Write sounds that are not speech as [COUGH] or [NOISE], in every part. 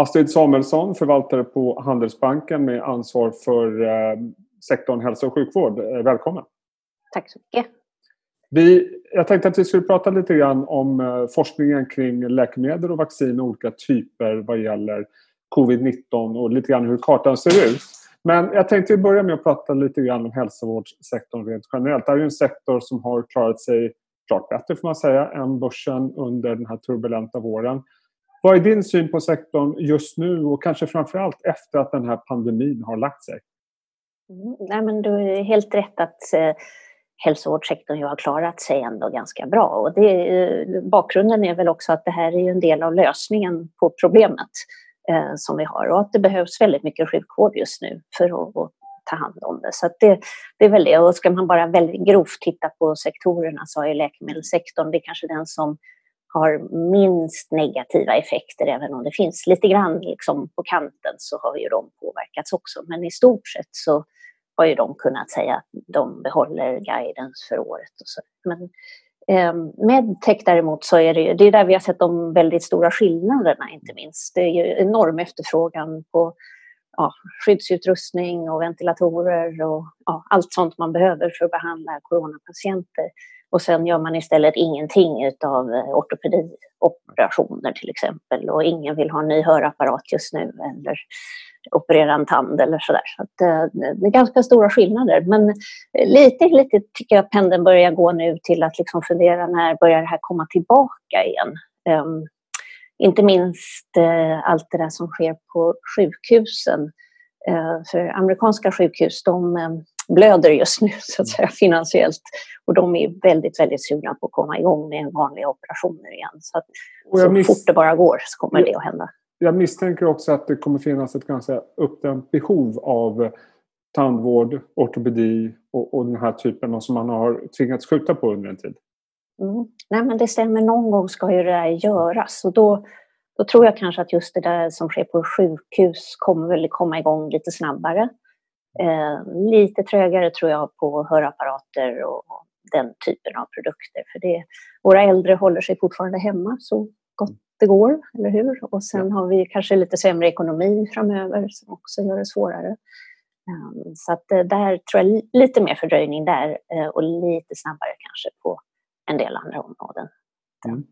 Astrid Samuelsson, förvaltare på Handelsbanken med ansvar för eh, sektorn hälso och sjukvård. Eh, välkommen! Tack så mycket! Vi, jag tänkte att vi skulle prata lite grann om eh, forskningen kring läkemedel och vaccin och olika typer vad gäller covid-19 och lite grann hur kartan ser ut. Men jag tänkte börja med att prata lite grann om hälsovårdssektorn rent generellt. Det är en sektor som har klarat sig klart bättre får man säga än börsen under den här turbulenta våren. Vad är din syn på sektorn just nu och kanske framförallt efter att den här pandemin har lagt sig? Mm, nej, men du är helt rätt att eh, hälsovårdssektorn har klarat sig ändå ganska bra. Och det, eh, bakgrunden är väl också att det här är en del av lösningen på problemet eh, som vi har och att det behövs väldigt mycket sjukvård just nu för att, att ta hand om det. Så det, det är väl det. Och ska man bara väldigt grovt titta på sektorerna så är läkemedelssektorn det är kanske den som har minst negativa effekter, även om det finns lite grann liksom på kanten så har ju de påverkats också. Men i stort sett så har ju de kunnat säga att de behåller guidance för året. Och så. Men eh, medtech däremot så är det ju, det är där vi har sett de väldigt stora skillnaderna inte minst. Det är ju enorm efterfrågan på ja, skyddsutrustning och ventilatorer och ja, allt sånt man behöver för att behandla coronapatienter. Och sen gör man istället ingenting utav eh, ortopedioperationer till exempel och ingen vill ha en ny hörapparat just nu eller operera en tand eller sådär. Så att, eh, det är ganska stora skillnader men eh, lite, lite tycker jag att pendeln börjar gå nu till att liksom fundera när börjar det här komma tillbaka igen. Ehm, inte minst uh, allt det där som sker på sjukhusen. Uh, för amerikanska sjukhus de um, blöder just nu så att säga finansiellt. Och de är väldigt, väldigt sugna på att komma igång med vanliga operationer igen. Så, att, så miss... fort det bara går så kommer det att hända. Jag misstänker också att det kommer finnas ett ganska uppdämt behov av tandvård, ortopedi och, och den här typen som man har tvingats skjuta på under en tid. Mm. Nej men det stämmer, någon gång ska ju det där göras och då, då tror jag kanske att just det där som sker på sjukhus kommer väl komma igång lite snabbare. Eh, lite trögare tror jag på hörapparater och den typen av produkter. För det, våra äldre håller sig fortfarande hemma så gott det går, eller hur? Och sen har vi kanske lite sämre ekonomi framöver som också gör det svårare. Um, så att uh, där tror jag lite mer fördröjning där uh, och lite snabbare kanske på en del andra områden. Mm.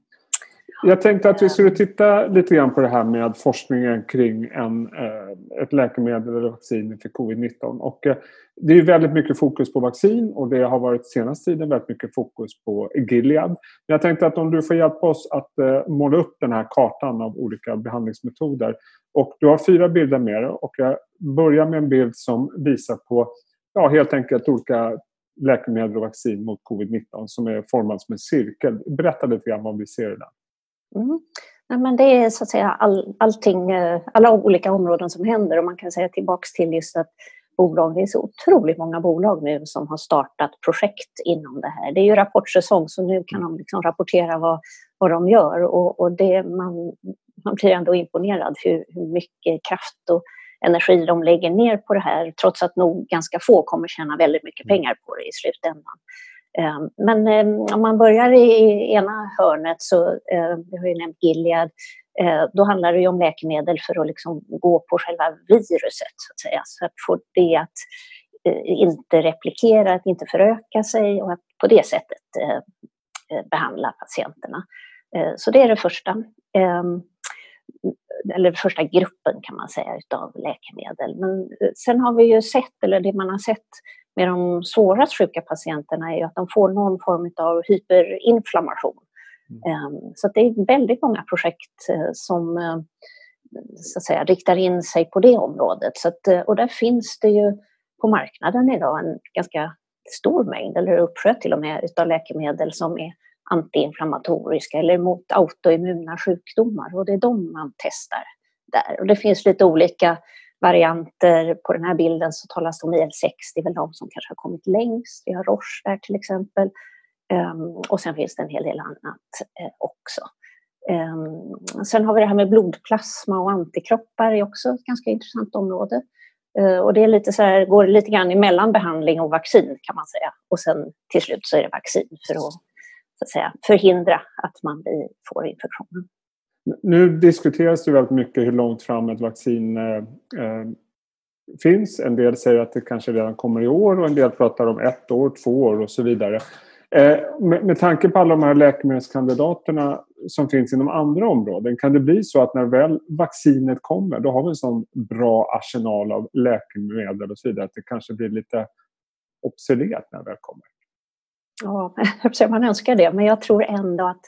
Jag tänkte att vi skulle titta lite grann på det här med forskningen kring en, eh, ett läkemedel eller vaccin för covid-19. Och eh, det är väldigt mycket fokus på vaccin och det har varit senaste tiden väldigt mycket fokus på Gilead. Jag tänkte att om du får hjälpa oss att eh, måla upp den här kartan av olika behandlingsmetoder. Och du har fyra bilder med dig och jag börjar med en bild som visar på ja, helt enkelt olika läkemedel och vaccin mot covid-19 som är formad som en cirkel. Berätta lite grann vad vi ser i den. Mm. Nej, men det är så att säga all, allting, eh, alla olika områden som händer och man kan säga tillbaks till just att bolag, det är så otroligt många bolag nu som har startat projekt inom det här. Det är ju rapportsäsong så nu kan de liksom rapportera vad, vad de gör och, och det, man, man blir ändå imponerad hur, hur mycket kraft och energi de lägger ner på det här trots att nog ganska få kommer tjäna väldigt mycket pengar på det i slutändan. Ehm, men ehm, om man börjar i ena hörnet så, ehm, vi har ju nämnt Gilead, då handlar det om läkemedel för att liksom gå på själva viruset så att säga. Så att få det att eh, inte replikera, att inte föröka sig och att på det sättet eh, eh, behandla patienterna. Så det är det första. Eller första gruppen kan man säga utav läkemedel. Men sen har vi ju sett, eller det man har sett med de svårast sjuka patienterna är att de får någon form av hyperinflammation. Mm. Ehm, så det är väldigt många projekt eh, som eh, så att säga, riktar in sig på det området. Så att, eh, och där finns det ju på marknaden idag en ganska stor mängd, eller uppsjö till och med, utav läkemedel som är antiinflammatoriska eller mot autoimmuna sjukdomar och det är de man testar där. Och det finns lite olika varianter. På den här bilden så talas det om IL-6, det är väl de som kanske har kommit längst. Vi har Roche där till exempel. Um, och sen finns det en hel del annat uh, också. Um, sen har vi det här med blodplasma och antikroppar, det är också ett ganska intressant område. Uh, och det är lite så här, går lite grann emellan behandling och vaccin kan man säga. Och sen till slut så är det vaccin för att, så att säga, förhindra att man blir, får infektionen. Nu diskuteras det väldigt mycket hur långt fram ett vaccin eh, eh, finns. En del säger att det kanske redan kommer i år och en del pratar om ett år, två år och så vidare. Eh, med, med tanke på alla de här läkemedelskandidaterna som finns inom andra områden, kan det bli så att när väl vaccinet kommer, då har vi en sån bra arsenal av läkemedel och så vidare, att det kanske blir lite obsolet när det väl kommer? Ja, [LAUGHS] man önskar det, men jag tror ändå att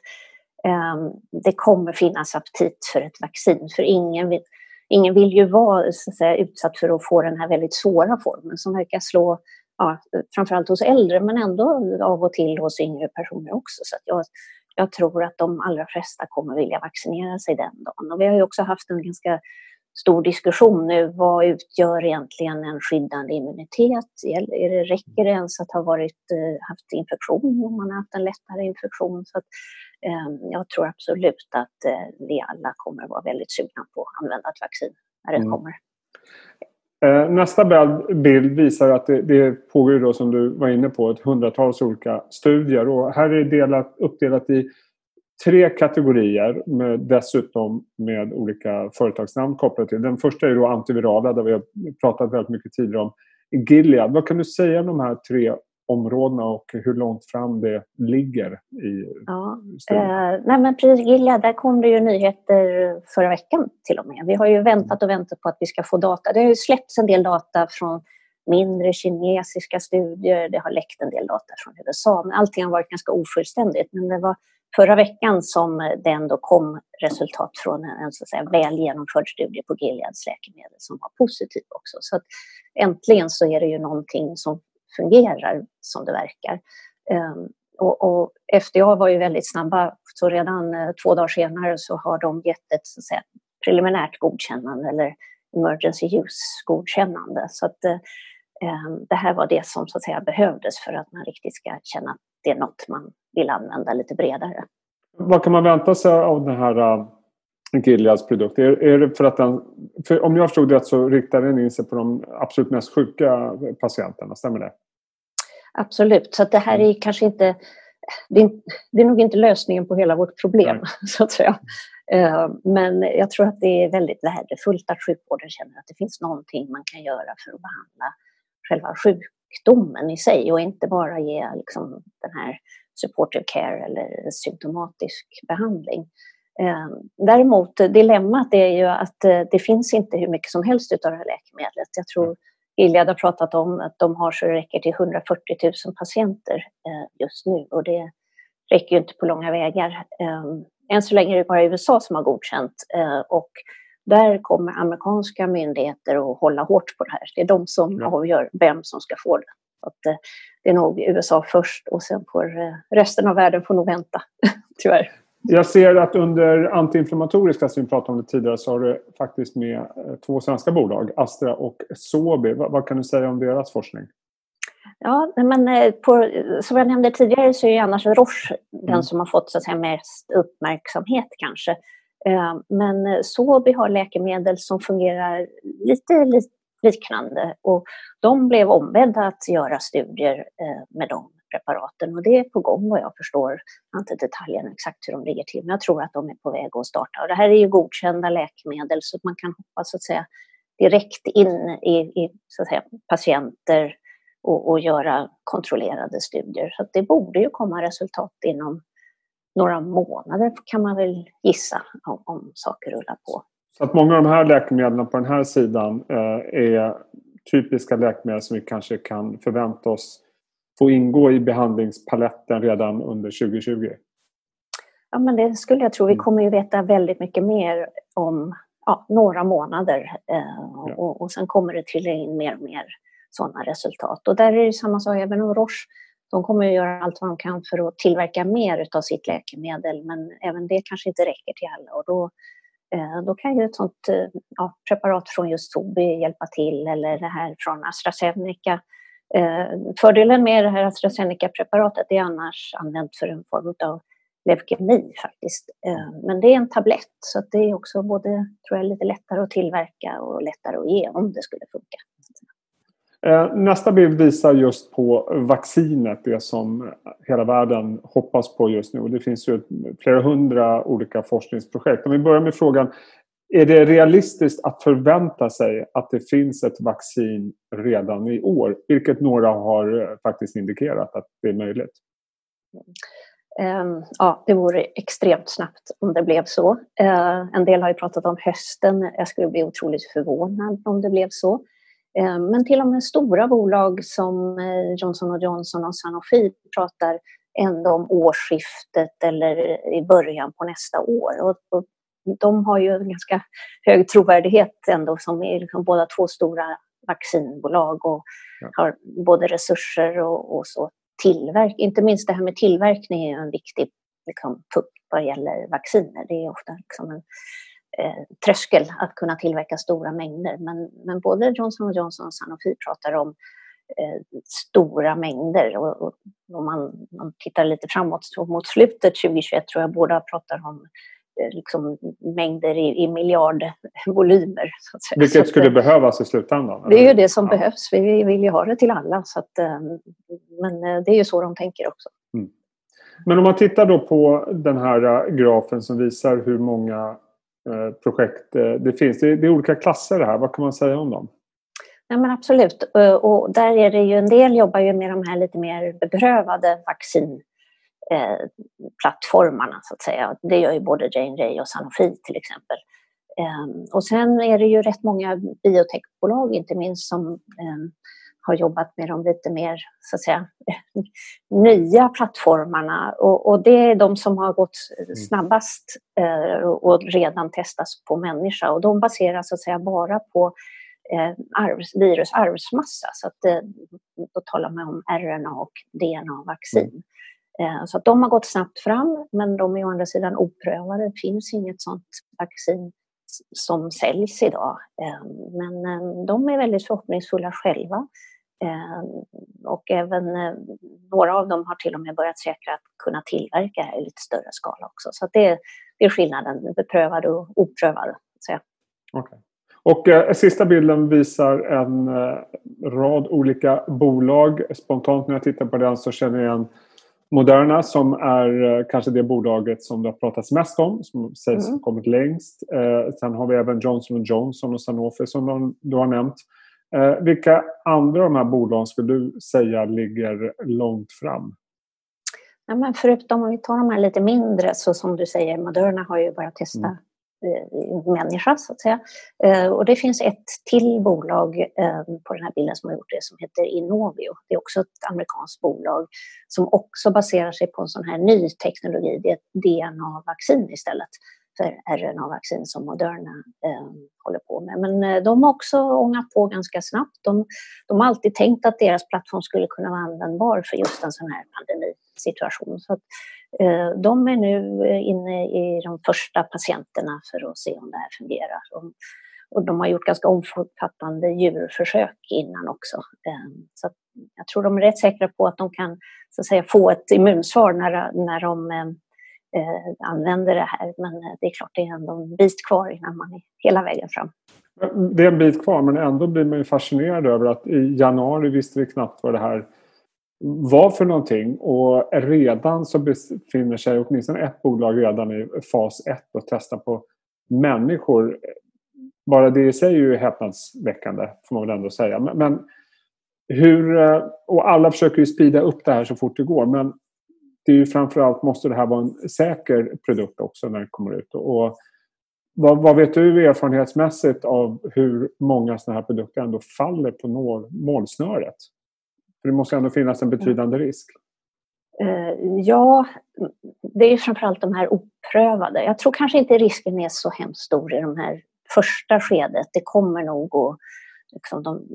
eh, det kommer finnas aptit för ett vaccin, för ingen vill, ingen vill ju vara så att säga, utsatt för att få den här väldigt svåra formen som verkar slå ja, framförallt hos äldre men ändå av och till hos yngre personer också. Så jag, jag tror att de allra flesta kommer vilja vaccinera sig den dagen. Och vi har ju också haft en ganska stor diskussion nu. Vad utgör egentligen en skyddande immunitet? Är det, räcker det ens att ha varit, eh, haft infektion om man har haft en lättare infektion? Så att, eh, jag tror absolut att eh, vi alla kommer att vara väldigt sugna på att använda ett vaccin när det mm. kommer. Eh, nästa bild visar att det, det pågår, då, som du var inne på, ett hundratals olika studier. Och här är det delat, uppdelat i tre kategorier med, dessutom med olika företagsnamn kopplade till. Den första är då antivirala där vi har pratat väldigt mycket tidigare om Gilead. Vad kan du säga om de här tre områdena och hur långt fram det ligger i ja, eh, nej men precis, Gilead, där kom det ju nyheter förra veckan till och med. Vi har ju väntat och väntat på att vi ska få data. Det har ju släppts en del data från mindre kinesiska studier, det har läckt en del data från USA, men allting har varit ganska ofullständigt. Men det var förra veckan som eh, det ändå kom resultat från en så att säga, väl genomförd studie på Gileads läkemedel som var positiv också. Så att äntligen så är det ju någonting som fungerar som det verkar. Um, och, och, FDA var ju väldigt snabba, så redan uh, två dagar senare så har de gett ett så att säga, preliminärt godkännande eller emergency use-godkännande. Så att uh, um, det här var det som så att säga behövdes för att man riktigt ska känna att det är något man vill använda lite bredare. Vad kan man vänta sig av den här uh, Gileads produkt? Är, är det för att den, för om jag förstod rätt så riktar den in sig på de absolut mest sjuka patienterna, stämmer det? Absolut, så det här är kanske inte det är, det är nog inte lösningen på hela vårt problem, Nej. [LAUGHS] så att säga. Eh, men jag tror att det är väldigt värdefullt att sjukvården känner att det finns någonting man kan göra för att behandla själva sjukdomen i sig och inte bara ge liksom, den här supportive care eller symptomatisk behandling. Ehm, däremot, dilemmat är ju att eh, det finns inte hur mycket som helst av det här läkemedlet. Jag tror Gilead har pratat om att de har så det räcker till 140 000 patienter eh, just nu och det räcker ju inte på långa vägar. Ehm, än så länge är det bara USA som har godkänt eh, och där kommer amerikanska myndigheter att hålla hårt på det här. Det är de som avgör vem som ska få det. Att det är nog USA först och sen får resten av världen får nog vänta, [LAUGHS] tyvärr. Jag ser att under antiinflammatoriska, som vi pratade om det tidigare, så har du faktiskt med eh, två svenska bolag, Astra och Sobi. Vad, kan du säga om deras forskning? Ja, men eh, på, som jag nämnde tidigare så är annars Roche mm. den som har fått så att säga, mest uppmärksamhet kanske. Ehm, men eh, Sobi har läkemedel som fungerar lite, lite liknande och de blev ombedda att göra studier eh, med de preparaten och det är på gång vad jag förstår. Jag har inte detaljerna exakt hur de ligger till, men jag tror att de är på väg att starta. Och det här är ju godkända läkemedel så att man kan hoppas att säga direkt in i, i så att säga, patienter och, och göra kontrollerade studier. Så det borde ju komma resultat inom några månader kan man väl gissa om, om saker rullar på. Så att många av de här läkemedlen på den här sidan eh, är typiska läkemedel som vi kanske kan förvänta oss få ingå i behandlingspaletten redan under 2020? Ja, men det skulle jag tro. Vi mm. kommer ju veta väldigt mycket mer om ja, några månader eh, och, och sen kommer det trilla in mer och mer sådana resultat. Och där är det samma sak även om Roche. De kommer att göra allt vad de kan för att tillverka mer av sitt läkemedel men även det kanske inte räcker till alla och då, eh, då kan ju ett sånt eh, ja, preparat från just Tobii hjälpa till eller det här från AstraZeneca eh, fördelen med det här AstraZeneca-preparatet är annars använt för en form av leukemi faktiskt. Men det är en tablett så det är också både, tror jag, lite lättare att tillverka och lättare att ge om det skulle funka. Eh, nästa bild visar just på vaccinet, det som hela världen hoppas på just nu. Det finns ju flera hundra olika forskningsprojekt. Om vi börjar med frågan, är det realistiskt att förvänta sig att det finns ett vaccin redan i år? Vilket några har eh, faktiskt indikerat att det är möjligt. Ehm, ja, det vore extremt snabbt om det blev så. Ehm, en del har ju pratat om hösten. Jag skulle bli otroligt förvånad om det blev så. Ehm, men till och med stora bolag som eh, Johnson Johnson och Sanofi pratar ändå om årsskiftet eller i början på nästa år. Och, de har ju en ganska hög trovärdighet ändå som är liksom båda två stora vaccinbolag och ja. har både resurser och, och så tillverk, inte minst det här med tillverkning är en viktig liksom, puck vad gäller vacciner. Det är ofta liksom en eh, tröskel att kunna tillverka stora mängder. Men, men både Johnson Johnson och Sanofi pratar om eh, stora mängder. Och, och om man, man tittar lite framåt mot slutet 2021 tror jag båda pratar om Eh, liksom, mängder i, i miljardvolymer. Vilket skulle att, behövas i slutändan? Det är ju det som ja. behövs. Vi vill ju ha det till alla. Så att, eh, men eh, det är ju så de tänker också. Mm. Men om man tittar då på den här grafen som visar hur många Eh, projekt eh, det finns. Det är, olika klasser här. Vad kan man säga om dem? Ja, men absolut. Eh, och där är det ju en del jobbar ju med de här lite mer beprövade vaccinplattformarna så att säga. Det gör ju både Jane Ray och Sanofi till exempel. Och sen är det ju rätt många biotechbolag inte minst som eh, har jobbat med de lite mer så att säga, [LAUGHS] nya plattformarna och, och, det är de som har gått mm. snabbast eh, och redan testats på människa och de baseras så att säga bara på eh, arvs, virus arvsmassa så att eh, då talar man om RNA och DNA-vaccin. Mm. Eh, så att de har gått snabbt fram, men de är å andra sidan oprövade. Det finns inget sånt vaccin som säljs idag. Eh, men eh, de är väldigt förhoppningsfulla själva. Och även några av dem har till och med börjat säkra att kunna tillverka i lite större skala också. Så det, är skillnaden, beprövad och oprövad. Okay. Och eh, sista bilden visar en eh, rad olika bolag. Spontant när jag tittar på den så känner jag igen Moderna som är eh, kanske det bolaget som det har pratats mest om, som sägs mm. ha kommit längst. Eh, sen har vi även Johnson Johnson och Sanofi som du har nämnt. Eh, vilka andra av de här bolagen skulle du säga ligger långt fram? Ja, men förutom om vi tar de här lite mindre, så som du säger, Moderna har ju börjat testa mm. Eh, människa så att säga. Eh, och det finns ett till bolag eh, på den här bilden som har gjort det som heter Innovio. Det är också ett amerikanskt bolag som också baserar sig på en sån här ny teknologi. Det är ett DNA-vaccin istället efter RNA-vaccin som Moderna eh, håller på med. Men eh, de har också ångat på ganska snabbt. De, de har alltid tänkt att deras plattform skulle kunna vara användbar för just en sån här pandemisituation. Så att, eh, de är nu eh, inne i de första patienterna för att se om det här fungerar. Och, och de har gjort ganska omfattande djurförsök innan också. Eh, så jag tror de är rätt säkra på att de kan så att säga, få ett immunsvar när, när de eh, eh, använder det här. Men eh, det är klart, det är ändå en bit kvar innan man är hela vägen fram. Det är en bit kvar, men ändå blir man ju fascinerad över att i januari visste vi knappt vad det här var för någonting och redan så befinner sig åtminstone ett bolag redan i fas 1 och testar på människor. Bara det i sig är ju häpnadsväckande får man väl ändå säga. Men, men hur, eh, och alla försöker ju sprida upp det här så fort det går men det är ju framförallt måste det här vara en säker produkt också när den kommer ut. Och vad, vad vet du erfarenhetsmässigt av hur många sådana här produkter ändå faller på målsnöret? För det måste ändå finnas en betydande risk. Uh, ja, det är framförallt de här oprövade. Jag tror kanske inte risken är så hemskt stor i de här första skedet. Det kommer nog att... Liksom de,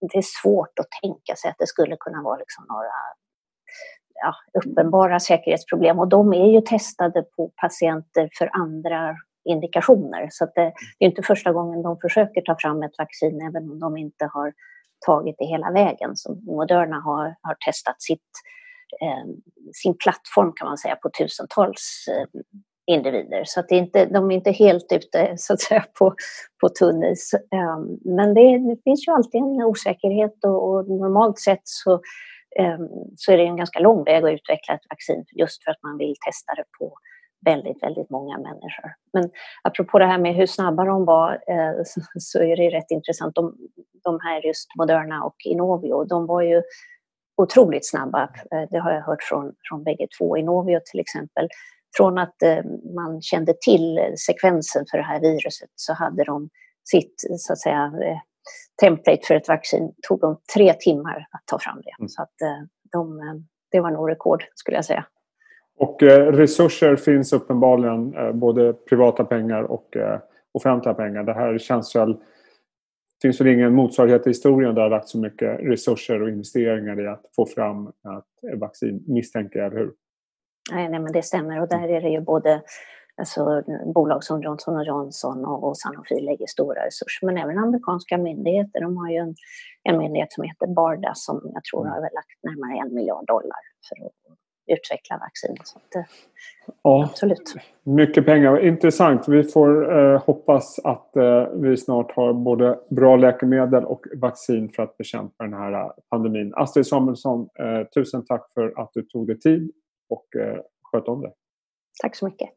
det är svårt att tänka sig att det skulle kunna vara liksom några ja, uppenbara säkerhetsproblem och de är ju testade på patienter för andra indikationer. Så det, det är inte första gången de försöker ta fram ett vaccin även om de inte har tagit det hela vägen. Så Moderna har, har testat sitt, eh, sin plattform kan man säga på tusentals eh, individer. Så att det är inte, de är inte helt ute så att säga, på, på tunn is. Eh, men det, det, finns ju alltid en osäkerhet och, och normalt sett så, Ehm, så är det en ganska lång väg att utveckla ett vaccin just för att man vill testa det på väldigt, väldigt många människor. Men apropå det här med hur snabba de var eh, [LAUGHS] så, är det rätt intressant. De, de här just Moderna och Inovio, de var ju otroligt snabba. Eh, det har jag hört från, från bägge två. Inovio till exempel från att eh, man kände till sekvensen för det här viruset så hade de sitt så att säga, template för ett vaccin tog de tre timmar att ta fram det. Mm. Så att eh, de, det var nog rekord skulle jag säga. Och resurser finns uppenbarligen, både privata pengar och offentliga pengar. Det här känns väl finns väl ingen motsvarighet i historien där det har lagt så mycket resurser och investeringar i att få fram ett vaccin, misstänker jag, eller hur? Nej, nej, men det stämmer och där är det ju både alltså, bolag som Johnson Johnson och, Sanofi lägger stora resurser, men även amerikanska myndigheter. De har ju en, en myndighet som heter BARDA som jag tror har lagt närmare en miljard dollar för att utveckla vaccin. Så att, eh, ja, absolut. Mycket pengar. Intressant. Vi får eh, hoppas att eh, vi snart har både bra läkemedel och vaccin för att bekämpa den här eh, pandemin. Astrid Samuelsson, eh, tusen tack för att du tog dig tid och eh, sköt om dig. Tack så mycket.